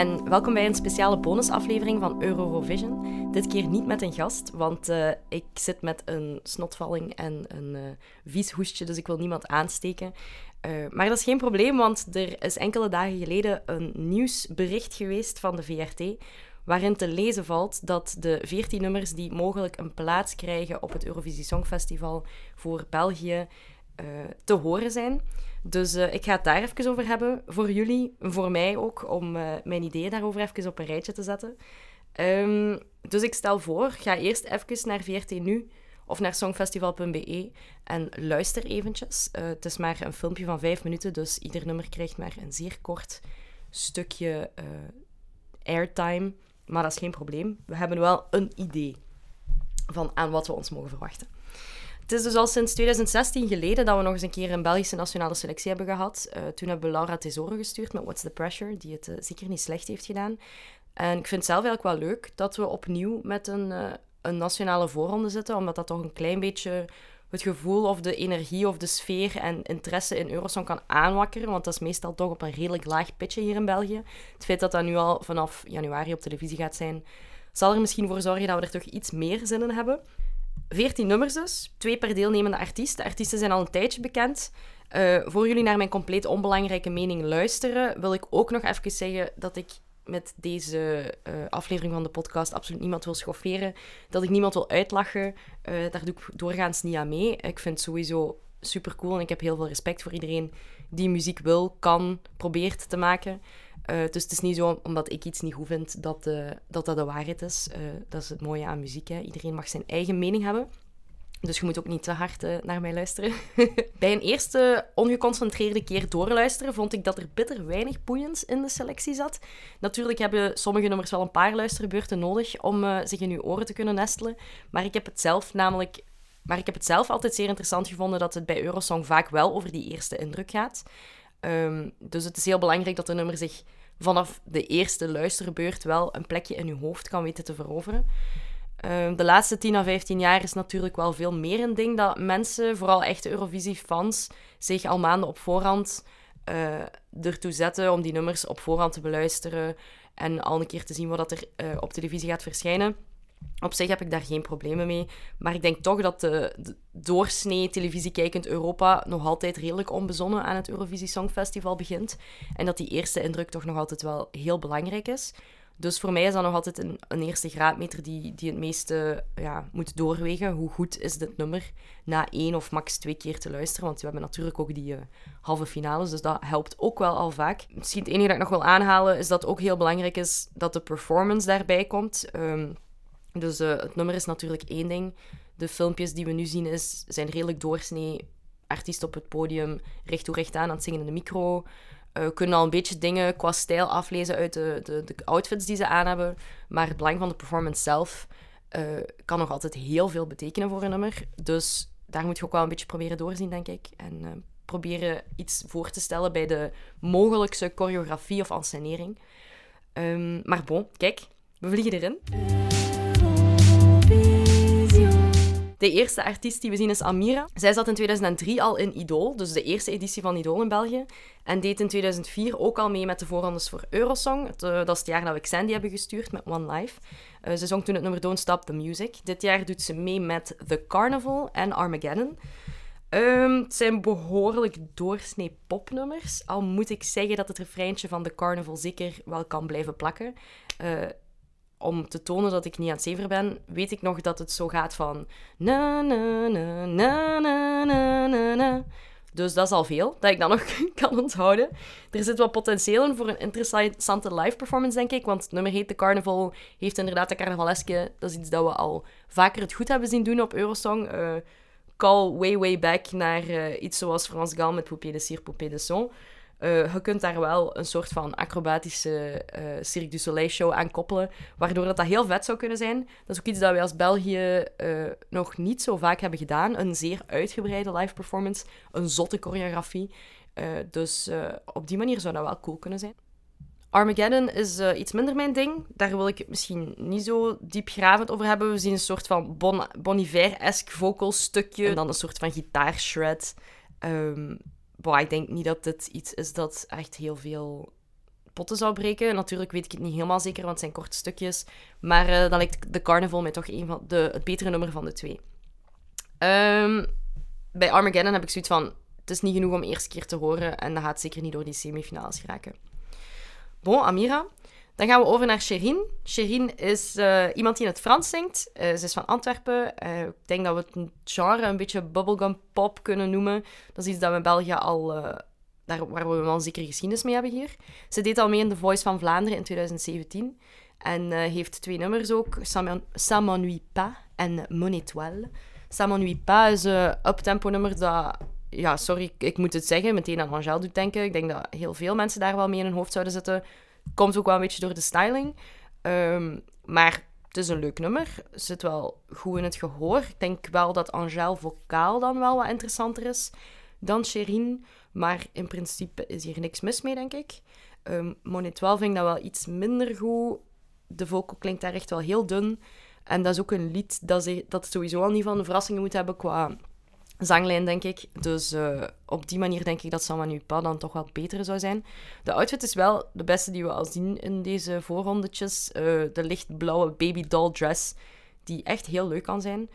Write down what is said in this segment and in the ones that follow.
En welkom bij een speciale bonusaflevering van Eurovision. Dit keer niet met een gast, want uh, ik zit met een snotvalling en een uh, vies hoestje, dus ik wil niemand aansteken. Uh, maar dat is geen probleem, want er is enkele dagen geleden een nieuwsbericht geweest van de VRT, waarin te lezen valt dat de 14 nummers die mogelijk een plaats krijgen op het Eurovisie Songfestival voor België te horen zijn. Dus uh, ik ga het daar even over hebben voor jullie, voor mij ook, om uh, mijn ideeën daarover even op een rijtje te zetten. Um, dus ik stel voor, ga eerst even naar VRT Nu of naar songfestival.be en luister eventjes. Uh, het is maar een filmpje van vijf minuten, dus ieder nummer krijgt maar een zeer kort stukje airtime. Maar dat is geen probleem. We hebben wel een idee van aan wat we ons mogen verwachten. Het is dus al sinds 2016 geleden dat we nog eens een keer een Belgische nationale selectie hebben gehad. Uh, toen hebben we Laura Tesoro gestuurd met What's the Pressure, die het uh, zeker niet slecht heeft gedaan. En ik vind het zelf eigenlijk wel leuk dat we opnieuw met een, uh, een nationale voorronde zitten, omdat dat toch een klein beetje het gevoel of de energie of de sfeer en interesse in Eurosong kan aanwakkeren. Want dat is meestal toch op een redelijk laag pitje hier in België. Het feit dat dat nu al vanaf januari op televisie gaat zijn, zal er misschien voor zorgen dat we er toch iets meer zin in hebben. 14 nummers dus, twee per deelnemende artiest. De artiesten zijn al een tijdje bekend. Uh, voor jullie naar mijn compleet onbelangrijke mening luisteren, wil ik ook nog even zeggen dat ik met deze uh, aflevering van de podcast absoluut niemand wil schofferen. Dat ik niemand wil uitlachen. Uh, daar doe ik doorgaans niet aan mee. Ik vind het sowieso super cool en ik heb heel veel respect voor iedereen die muziek wil, kan, probeert te maken. Uh, dus het is niet zo omdat ik iets niet goed vind dat uh, dat, dat de waarheid is. Uh, dat is het mooie aan muziek. Hè. Iedereen mag zijn eigen mening hebben. Dus je moet ook niet te hard naar mij luisteren. Bij een eerste ongeconcentreerde keer doorluisteren vond ik dat er bitter weinig boeiends in de selectie zat. Natuurlijk hebben sommige nummers wel een paar luisterbeurten nodig om zich in uw oren te kunnen nestelen. Maar ik heb het zelf namelijk maar ik heb het zelf altijd zeer interessant gevonden dat het bij Eurosong vaak wel over die eerste indruk gaat. Um, dus het is heel belangrijk dat de nummer zich vanaf de eerste luisterbeurt wel een plekje in uw hoofd kan weten te veroveren. Um, de laatste 10 à 15 jaar is natuurlijk wel veel meer een ding dat mensen, vooral echte Eurovisie-fans, zich al maanden op voorhand uh, ertoe zetten om die nummers op voorhand te beluisteren en al een keer te zien wat er uh, op televisie gaat verschijnen. Op zich heb ik daar geen problemen mee. Maar ik denk toch dat de, doorsnee televisiekijkend Europa nog altijd redelijk onbezonnen aan het Eurovisie Songfestival begint. En dat die eerste indruk toch nog altijd wel heel belangrijk is. Dus voor mij is dat nog altijd een, een eerste graadmeter die, die het meeste ja, moet doorwegen. Hoe goed is dit nummer na één of max twee keer te luisteren? Want we hebben natuurlijk ook die uh, halve finales, dus dat helpt ook wel al vaak. Misschien het enige dat ik nog wil aanhalen is dat het ook heel belangrijk is dat de performance daarbij komt. Um, dus uh, het nummer is natuurlijk één ding. De filmpjes die we nu zien is, zijn redelijk doorsnee. Artiest op het podium, recht toe recht aan aan het zingen in de micro. Uh, kunnen al een beetje dingen qua stijl aflezen uit de, de, de, outfits die ze aan hebben. Maar het belang van de performance zelf uh, kan nog altijd heel veel betekenen voor een nummer. Dus daar moet je ook wel een beetje proberen doorzien, denk ik. En proberen iets voor te stellen bij de mogelijkse choreografie of ansenering. Um, maar bon, kijk, we vliegen erin. De eerste artiest die we zien is Amira. Zij zat in 2003 al in Idol, dus de eerste editie van Idol in België. En deed in 2004 ook al mee met de voorrondes voor Eurosong. Uh, dat is het jaar dat we Xandy hebben gestuurd met One Life. Uh, ze zong toen het nummer Don't Stop the Music. Dit jaar doet ze mee met The Carnival en Armageddon. Um, het zijn behoorlijk doorsnee popnummers. Al moet ik zeggen dat het refreintje van The Carnival zeker wel kan blijven plakken. Uh, om te tonen dat ik niet aan het zever ben, weet ik nog dat het zo gaat van na na na na na na na. Dus dat is al veel dat ik dan nog kan onthouden. Er zit wel potentieel in voor een interessante live performance, denk ik. Want het nummer heet The Carnival, heeft inderdaad de carnavaleske. Dat is iets dat we al vaker het goed hebben zien doen op Eurosong. Uh, call way, way back naar uh, iets zoals France Gall met Poupée de Cire, Poupée de Son. Uh, je kunt daar wel een soort van acrobatische uh, Cirque du Soleil show aan koppelen, waardoor dat, dat heel vet zou kunnen zijn. Dat is ook iets dat wij als België uh, nog niet zo vaak hebben gedaan. Een zeer uitgebreide live performance, een zotte choreografie. dus op die manier zou dat wel cool kunnen zijn. Armageddon is iets minder mijn ding. Daar wil ik het misschien niet zo diepgravend over hebben. We zien een soort van bon, Bon Iver-esque vocal stukje en dan een soort van gitaarshred. Um, boah, ik denk niet dat dit iets is dat echt heel veel potten zou breken. Natuurlijk weet ik het niet helemaal zeker, want het zijn korte stukjes. Maar uh, dan lijkt de Carnival mij toch een van de, het betere nummer van de twee. Um, bij Armageddon heb ik zoiets van... Het is niet genoeg om eerste keer te horen en dat gaat zeker niet door die semifinales geraken. Bon, Amira. Dan gaan we over naar Sherin. Sherin is uh, iemand die in het Frans zingt. Uh, ze is van Antwerpen. Uh, ik denk dat we het genre een beetje bubblegum pop kunnen noemen. Dat is iets dat we in België al... daar, waar we wel een zekere geschiedenis mee hebben hier. Ze deed al mee in The Voice van Vlaanderen in 2017. En heeft twee nummers ook. Ça m'ennuie pas en Mon étoile. Ça m'ennuie pas is een uptempo nummer dat... Ja, sorry, ik moet het zeggen, meteen aan Angel doet denken. Ik denk dat heel veel mensen daar wel mee in hun hoofd zouden zitten. Komt ook wel een beetje door de styling. Ehm, maar het is een leuk nummer. Zit wel goed in het gehoor. Ik denk wel dat Angel vocaal dan wel wat interessanter is dan Sherin. Maar in principe is hier niks mis mee, denk ik. Um, Monet 12 vind ik dat wel iets minder goed. De vocal klinkt daar echt wel heel dun. En dat is ook een lied dat, ze, dat sowieso al niet van de verrassingen moet hebben qua zanglijn, denk ik. Dus uh, op die manier denk ik dat Sama Nu Pa dan toch wel beter zou zijn. De outfit is wel de beste die we al zien in deze voorrondetjes. Uh, de lichtblauwe baby doll dress, die echt heel leuk kan zijn.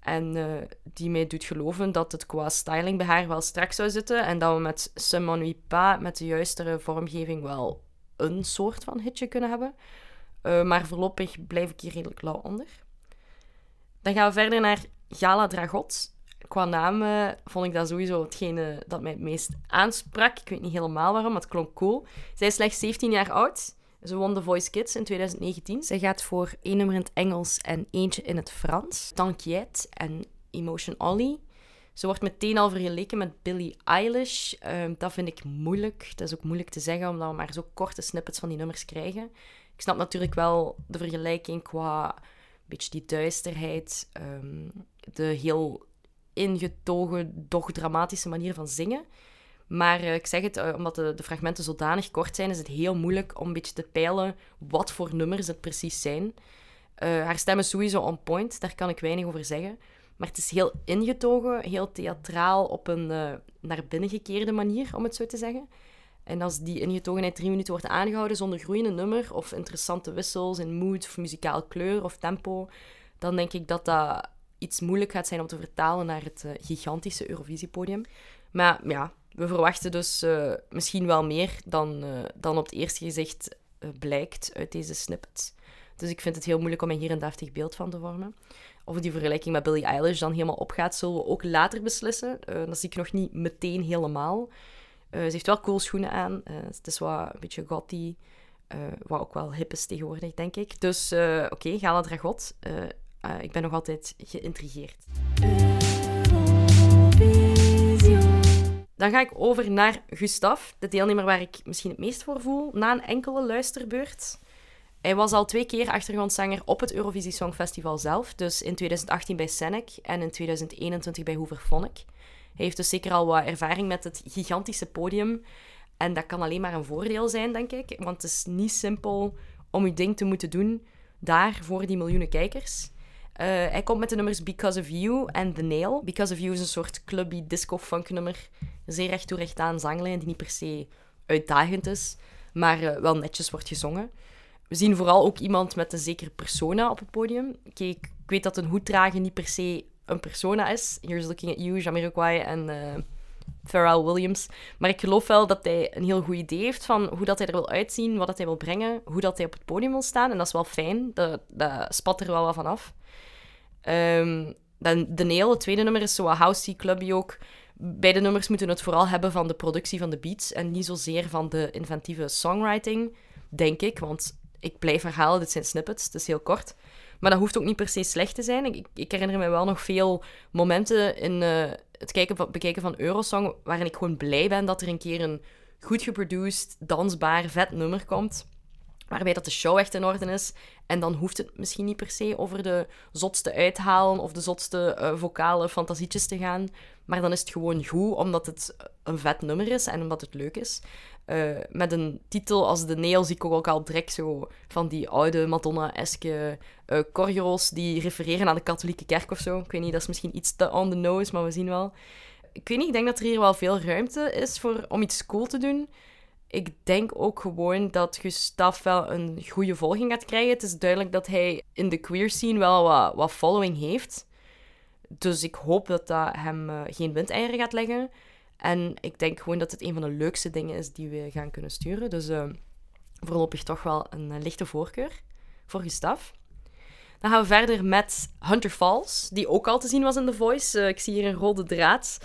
En uh, die mij doet geloven dat het qua styling bij haar wel strak zou zitten. En dat we met Sama Nu Pa, met de juistere vormgeving, wel een soort van hitje kunnen hebben. Maar voorlopig blijf ik hier redelijk lauw onder. Dan gaan we verder naar Gala Dragot. Qua naam uh, vond ik dat sowieso hetgene dat mij het meest aansprak. Ik weet niet helemaal waarom, maar het klonk cool. Zij is slechts 17 jaar oud. Ze won The Voice Kids in 2019. Zij gaat voor één nummer in het Engels en eentje in het Frans. T'inquiète en Emotion Ollie. Ze wordt meteen al vergeleken met Billie Eilish. Uh, dat vind ik moeilijk. Dat is ook moeilijk te zeggen, omdat we maar zo korte snippets van die nummers krijgen. Ik snap natuurlijk wel de vergelijking qua beetje die duisterheid, ehm, de heel ingetogen, doch dramatische manier van zingen. Maar uh, ik zeg het, uh, omdat de, de, fragmenten zodanig kort zijn, is het heel moeilijk om een beetje te peilen wat voor nummers het precies zijn. Uh, haar stem is sowieso on point, daar kan ik weinig over zeggen. Maar het is heel ingetogen, heel theatraal op een naar binnen gekeerde manier, om het zo te zeggen. En als die ingetogenheid drie minuten wordt aangehouden zonder groeiende nummer of interessante wissels in mood of muzikaal kleur of tempo, dan denk ik dat dat iets moeilijk gaat zijn om te vertalen naar het uh, gigantische Eurovisiepodium. Maar ja, we verwachten dus uh, misschien wel meer dan, uh, dan op het eerste gezicht blijkt uit deze snippets. Dus ik vind het heel moeilijk om hier een deftig beeld van te vormen. Of die vergelijking met Billie Eilish dan helemaal opgaat, zullen we ook later beslissen. dat zie ik nog niet meteen helemaal. Ze heeft wel cool schoenen aan. Het is wat een beetje gothy. Uh, wat ook wel hip is tegenwoordig, denk ik. Dus oké, okay, Gala Dragot. Ik ben nog altijd geïntrigeerd. Dan ga ik over naar Gustav, de deelnemer waar ik misschien het meest voor voel, na een enkele luisterbeurt. Hij was al twee keer achtergrondzanger op het Eurovisie Songfestival zelf, dus in 2018 bij Senec en in 2021 bij Hooverphonic. Hij heeft dus zeker al wat ervaring met het gigantische podium. En dat kan alleen maar een voordeel zijn, denk ik. Want het is niet simpel om je ding te moeten doen daar voor die miljoenen kijkers. Uh, hij komt met de nummers Because of You en The Nail. Because of You is een soort clubby disco-funk nummer. Zeer recht toe recht aan zanglijn die niet per se uitdagend is, maar uh, wel netjes wordt gezongen. We zien vooral ook iemand met een zekere persona op het podium. Kijk, ik weet dat een hoed dragen niet per se een persona is. Here's Looking at You, Jamiroquai en uh, Pharrell Williams. Maar ik geloof wel dat hij een heel goed idee heeft van hoe dat hij er wil uitzien, wat dat hij wil brengen, hoe dat hij op het podium wil staan. En dat is wel fijn. Dat, dat spat er wel wat van af. Um, dan de Nail, het tweede nummer, is zo housey, clubby ook. Beide nummers moeten het vooral hebben van de productie van de beats en niet zozeer van de inventieve songwriting, denk ik. Want ik blijf herhalen, dit zijn snippets, het is heel kort. Maar dat hoeft ook niet per se slecht te zijn. Ik, ik herinner me wel nog veel momenten in uh, het kijken van, bekijken van Eurosong waarin ik gewoon blij ben dat er een keer een goed geproduced, dansbaar, vet nummer komt. Waarbij dat de show echt in orde is. En dan hoeft het misschien niet per se over de zotste uithalen of de zotste uh, vocale fantasietjes te gaan. Maar dan is het gewoon goed, omdat het een vet nummer is en omdat het leuk is. Uh, met een titel als De Nail zie ik ook al direct zo van die oude Madonna-eske uh, die refereren aan de katholieke kerk of zo. Ik weet niet, dat is misschien iets te on the nose, maar we zien wel. Ik weet niet, ik denk dat er hier wel veel ruimte is voor, om iets cool te doen. Ik denk ook gewoon dat Gustav wel een goede volging gaat krijgen. Het is duidelijk dat hij in de queer scene wel wat, wat following heeft. Dus ik hoop dat dat hem uh, geen windeieren gaat leggen. En ik denk gewoon dat het een van de leukste dingen is die we gaan kunnen sturen. Dus uh, voorlopig toch wel een uh, lichte voorkeur voor Gustav. Dan gaan we verder met Hunter Falls, die ook al te zien was in The Voice. ik zie hier een rode draad.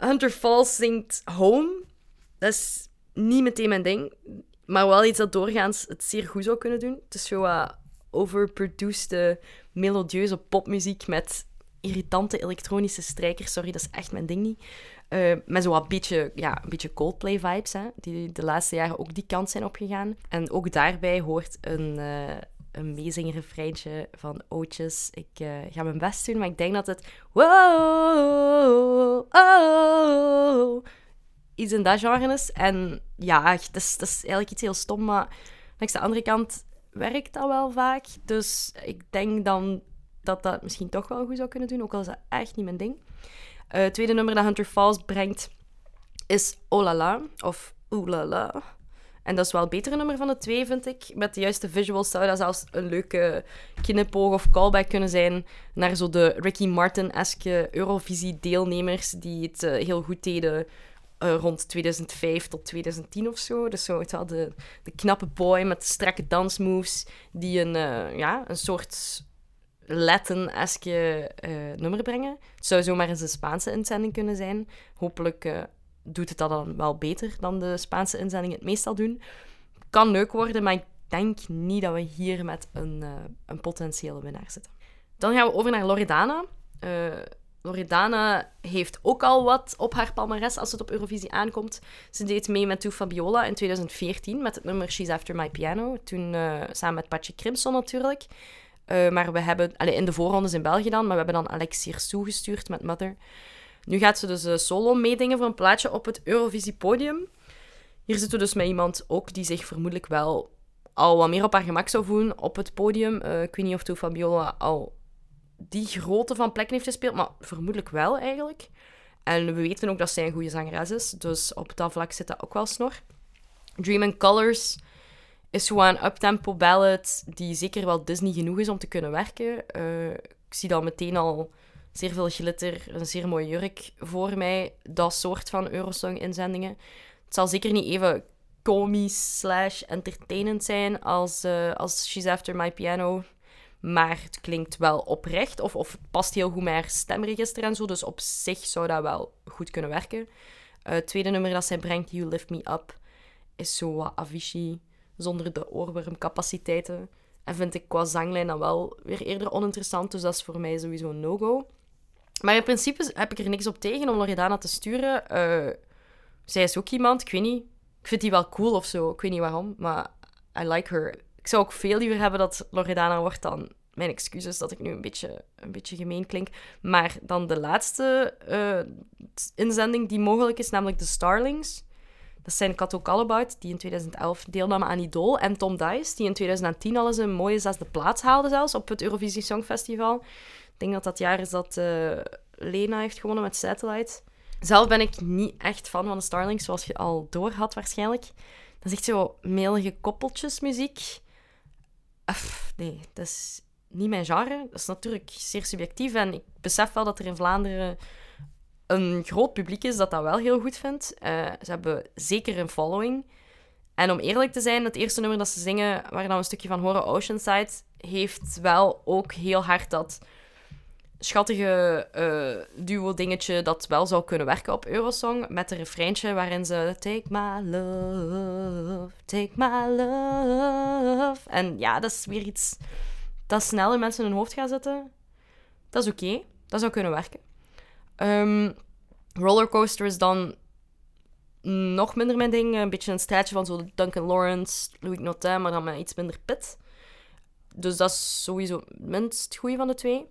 Hunter Falls zingt Home. Dat is niet meteen mijn ding, maar wel iets dat doorgaans het zeer goed zou kunnen doen. Het is zo wat overproduced, melodieuze popmuziek met irritante elektronische strijkers. Sorry, dat is echt mijn ding niet. Uh, met zo'n wat beetje, ja, een beetje Coldplay-vibes, die de laatste jaren ook die kant zijn opgegaan. En ook daarbij hoort een, uh, een meezingrefreintje van Ootjes. Ik uh, ga mijn best doen, maar ik denk dat het... Wow, oh, iets in dat genre is. En ja, dat is, dat is eigenlijk iets heel stom, maar langs de andere kant werkt dat wel vaak. Dus ik denk dan dat dat misschien toch wel goed zou kunnen doen, ook al is dat echt niet mijn ding. Het tweede nummer dat Hunter Falls brengt is Olala, of Oolala. En dat is wel het betere nummer van de twee, vind ik. Met de juiste visuals zou dat zelfs een leuke knipoog of callback kunnen zijn naar zo de Ricky Martin-eske Eurovisie-deelnemers die het uh, heel goed deden uh, rond 2005 tot 2010 of zo. Dus zo het wel de, knappe boy met de strakke dansmoves die een, uh, ja, een soort Latin-eske uh, nummer brengen. Het zou zomaar eens een Spaanse inzending kunnen zijn. Hopelijk doet het dat dan wel beter dan de Spaanse inzendingen het meestal doen. Kan leuk worden, maar ik denk niet dat we hier met een, een potentiële winnaar zitten. Dan gaan we over naar Loredana. Loredana heeft ook al wat op haar palmares als het op Eurovisie aankomt. Ze deed mee met Tu Fabiola in 2014 met het nummer She's After My Piano. Toen samen met Patje Crimson natuurlijk. Uh, maar we hebben, in de voorrondes in België dan, maar we hebben dan Alex hier toegestuurd met Mother. Nu gaat ze dus uh, solo meedingen voor een plaatje op het Eurovisie podium. Hier zitten we dus met iemand ook die zich vermoedelijk wel al wat meer op haar gemak zou voelen op het podium. Ik weet niet of toen Fabiola al die grootte van plekken heeft gespeeld, maar vermoedelijk wel eigenlijk. En we weten ook dat zij een goede zangeres is, dus op dat vlak zit dat ook wel snor. Dream Colors is gewoon een uptempo ballad die zeker wel Disney genoeg is om te kunnen werken. Uh, ik zie dan meteen al zeer veel glitter, een zeer mooie jurk voor mij. Dat soort van Eurosong-inzendingen. Het zal zeker niet even komisch slash entertainend zijn als, uh, als She's After My Piano. Maar het klinkt wel oprecht. Of, of het past heel goed met haar stemregister en zo. Dus op zich zou dat wel goed kunnen werken. Uh, het tweede nummer dat zij brengt, You Lift Me Up, is zo wat Avicii zonder de oorwormcapaciteiten. En vind ik qua zanglijn dan wel weer eerder oninteressant. Dus dat is voor mij sowieso een no-go. Maar in principe heb ik er niks op tegen om Loredana te sturen. Uh, zij is ook iemand, ik weet niet. Ik vind die wel cool of zo. Ik weet niet waarom, maar I like her. Ik zou ook veel liever hebben dat Loredana wordt dan... Mijn excuses dat ik nu een beetje, een beetje gemeen klink. Maar dan de laatste uh, inzending die mogelijk is, namelijk de Starlings. Dat zijn Kato Calabout, die in 2011 deelnamen aan Idol. En Tom Dice, die in 2010 al eens een mooie zesde plaats haalde zelfs op het Eurovisie Songfestival. Ik denk dat dat jaar is dat uh, Lena heeft gewonnen met Satellite. Zelf ben ik niet echt fan van de Starlings, zoals je al door had waarschijnlijk. Dat is echt zo melige koppeltjesmuziek. Uf, nee, dat is niet mijn genre. Dat is natuurlijk zeer subjectief. En ik besef wel dat er in Vlaanderen een groot publiek is dat dat wel heel goed vindt. Uh, ze hebben zeker een following. En om eerlijk te zijn, het eerste nummer dat ze zingen, waar we een stukje van horen, Oceanside, heeft wel ook heel hard dat schattige uh, duo-dingetje dat wel zou kunnen werken op Eurosong. Met een refreintje waarin ze Take my love, take my love. En ja, dat is weer iets dat snel in mensen hun hoofd gaat zitten. Dat is oké. Dat zou kunnen werken. Um, rollercoaster is dan nog minder mijn ding. Een beetje een straatje van zo Duncan Lawrence, Louis Notin, maar dan met iets minder pit. Dus dat is sowieso minst het goede van de twee.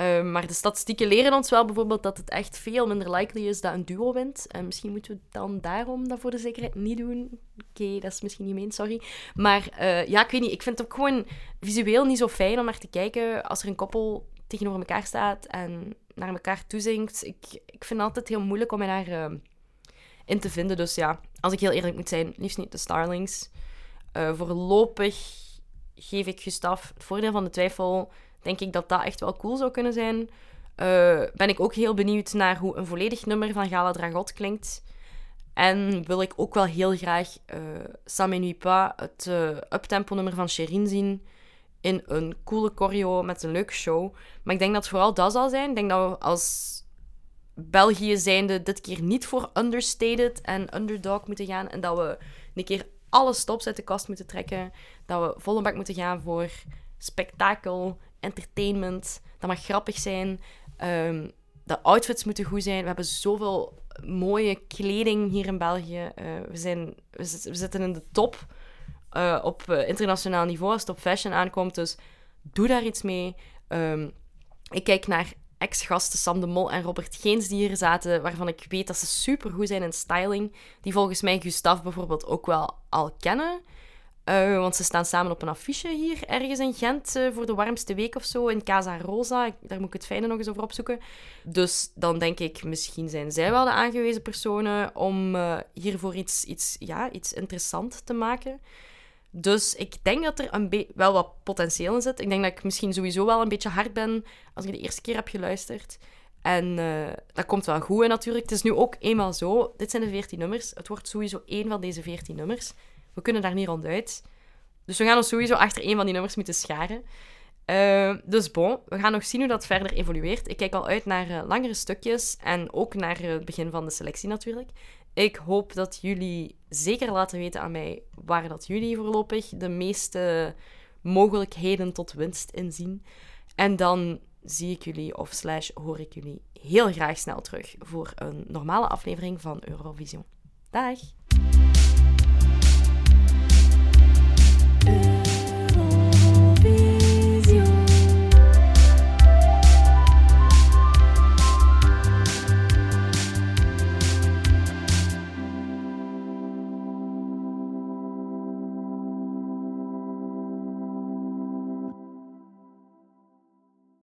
Um, maar de statistieken leren ons wel bijvoorbeeld dat het echt veel minder likely is dat een duo wint. En misschien moeten we dan daarom dat voor de zekerheid niet doen. Oké, dat is misschien niet meen, sorry. Maar uh, ja, ik weet niet. Ik vind het ook gewoon visueel niet zo fijn om naar te kijken als er een koppel tegenover elkaar staat en naar elkaar toezingt. Ik, ik vind het altijd heel moeilijk om me daar uh, in te vinden. Dus ja, als ik heel eerlijk moet zijn, liefst niet de Starlings. Uh, voorlopig geef ik Gustav het voordeel van de twijfel. Denk ik dat dat echt wel cool zou kunnen zijn. Uh, ben ik ook heel benieuwd naar hoe een volledig nummer van Gala Dragot klinkt. En wil ik ook wel heel graag uh, Ça m'ennuie pas, het uh, uptempo nummer van Sherin zien. In een coole choreo met een leuke show. Maar ik denk dat vooral dat zal zijn. Ik denk dat we als België zijnde dit keer niet voor understated en underdog moeten gaan. En dat we een keer alle stops uit de kast moeten trekken. Dat we volle bak moeten gaan voor spektakel, entertainment. Dat mag grappig zijn. Um, de outfits moeten goed zijn. We hebben zoveel mooie kleding hier in België. Uh, we, zijn, we, zitten in de top uh, op uh, internationaal niveau als het op fashion aankomt. Dus doe daar iets mee. Um, ik kijk naar ex-gasten Sam de Mol en Robert Geens die hier zaten, waarvan ik weet dat ze super goed zijn in styling. Die volgens mij Gustav bijvoorbeeld ook wel al kennen. Uh, want ze staan samen op een affiche hier ergens in Gent uh, voor de warmste week of zo in Casa Rosa. Daar moet ik het fijne nog eens over opzoeken. Dus dan denk ik, misschien zijn zij wel de aangewezen personen om uh, hiervoor iets, iets, ja, iets interessant te maken. Dus ik denk dat er een wel wat potentieel in zit. Ik denk dat ik misschien sowieso wel een beetje hard ben als ik de eerste keer heb geluisterd. En dat komt wel goed natuurlijk. Het is nu ook eenmaal zo. Dit zijn de 14 nummers. Het wordt sowieso één van deze 14 nummers. We kunnen daar niet ronduit. Dus we gaan ons sowieso achter een van die nummers moeten scharen. Uh, dus bon, we gaan nog zien hoe dat verder evolueert. Ik kijk al uit naar uh, langere stukjes en ook naar uh, het begin van de selectie natuurlijk. Ik hoop dat jullie zeker laten weten aan mij waar dat jullie voorlopig de meeste mogelijkheden tot winst in zien. En dan zie ik jullie of slash hoor ik jullie heel graag snel terug voor een normale aflevering van Eurovision. Dag!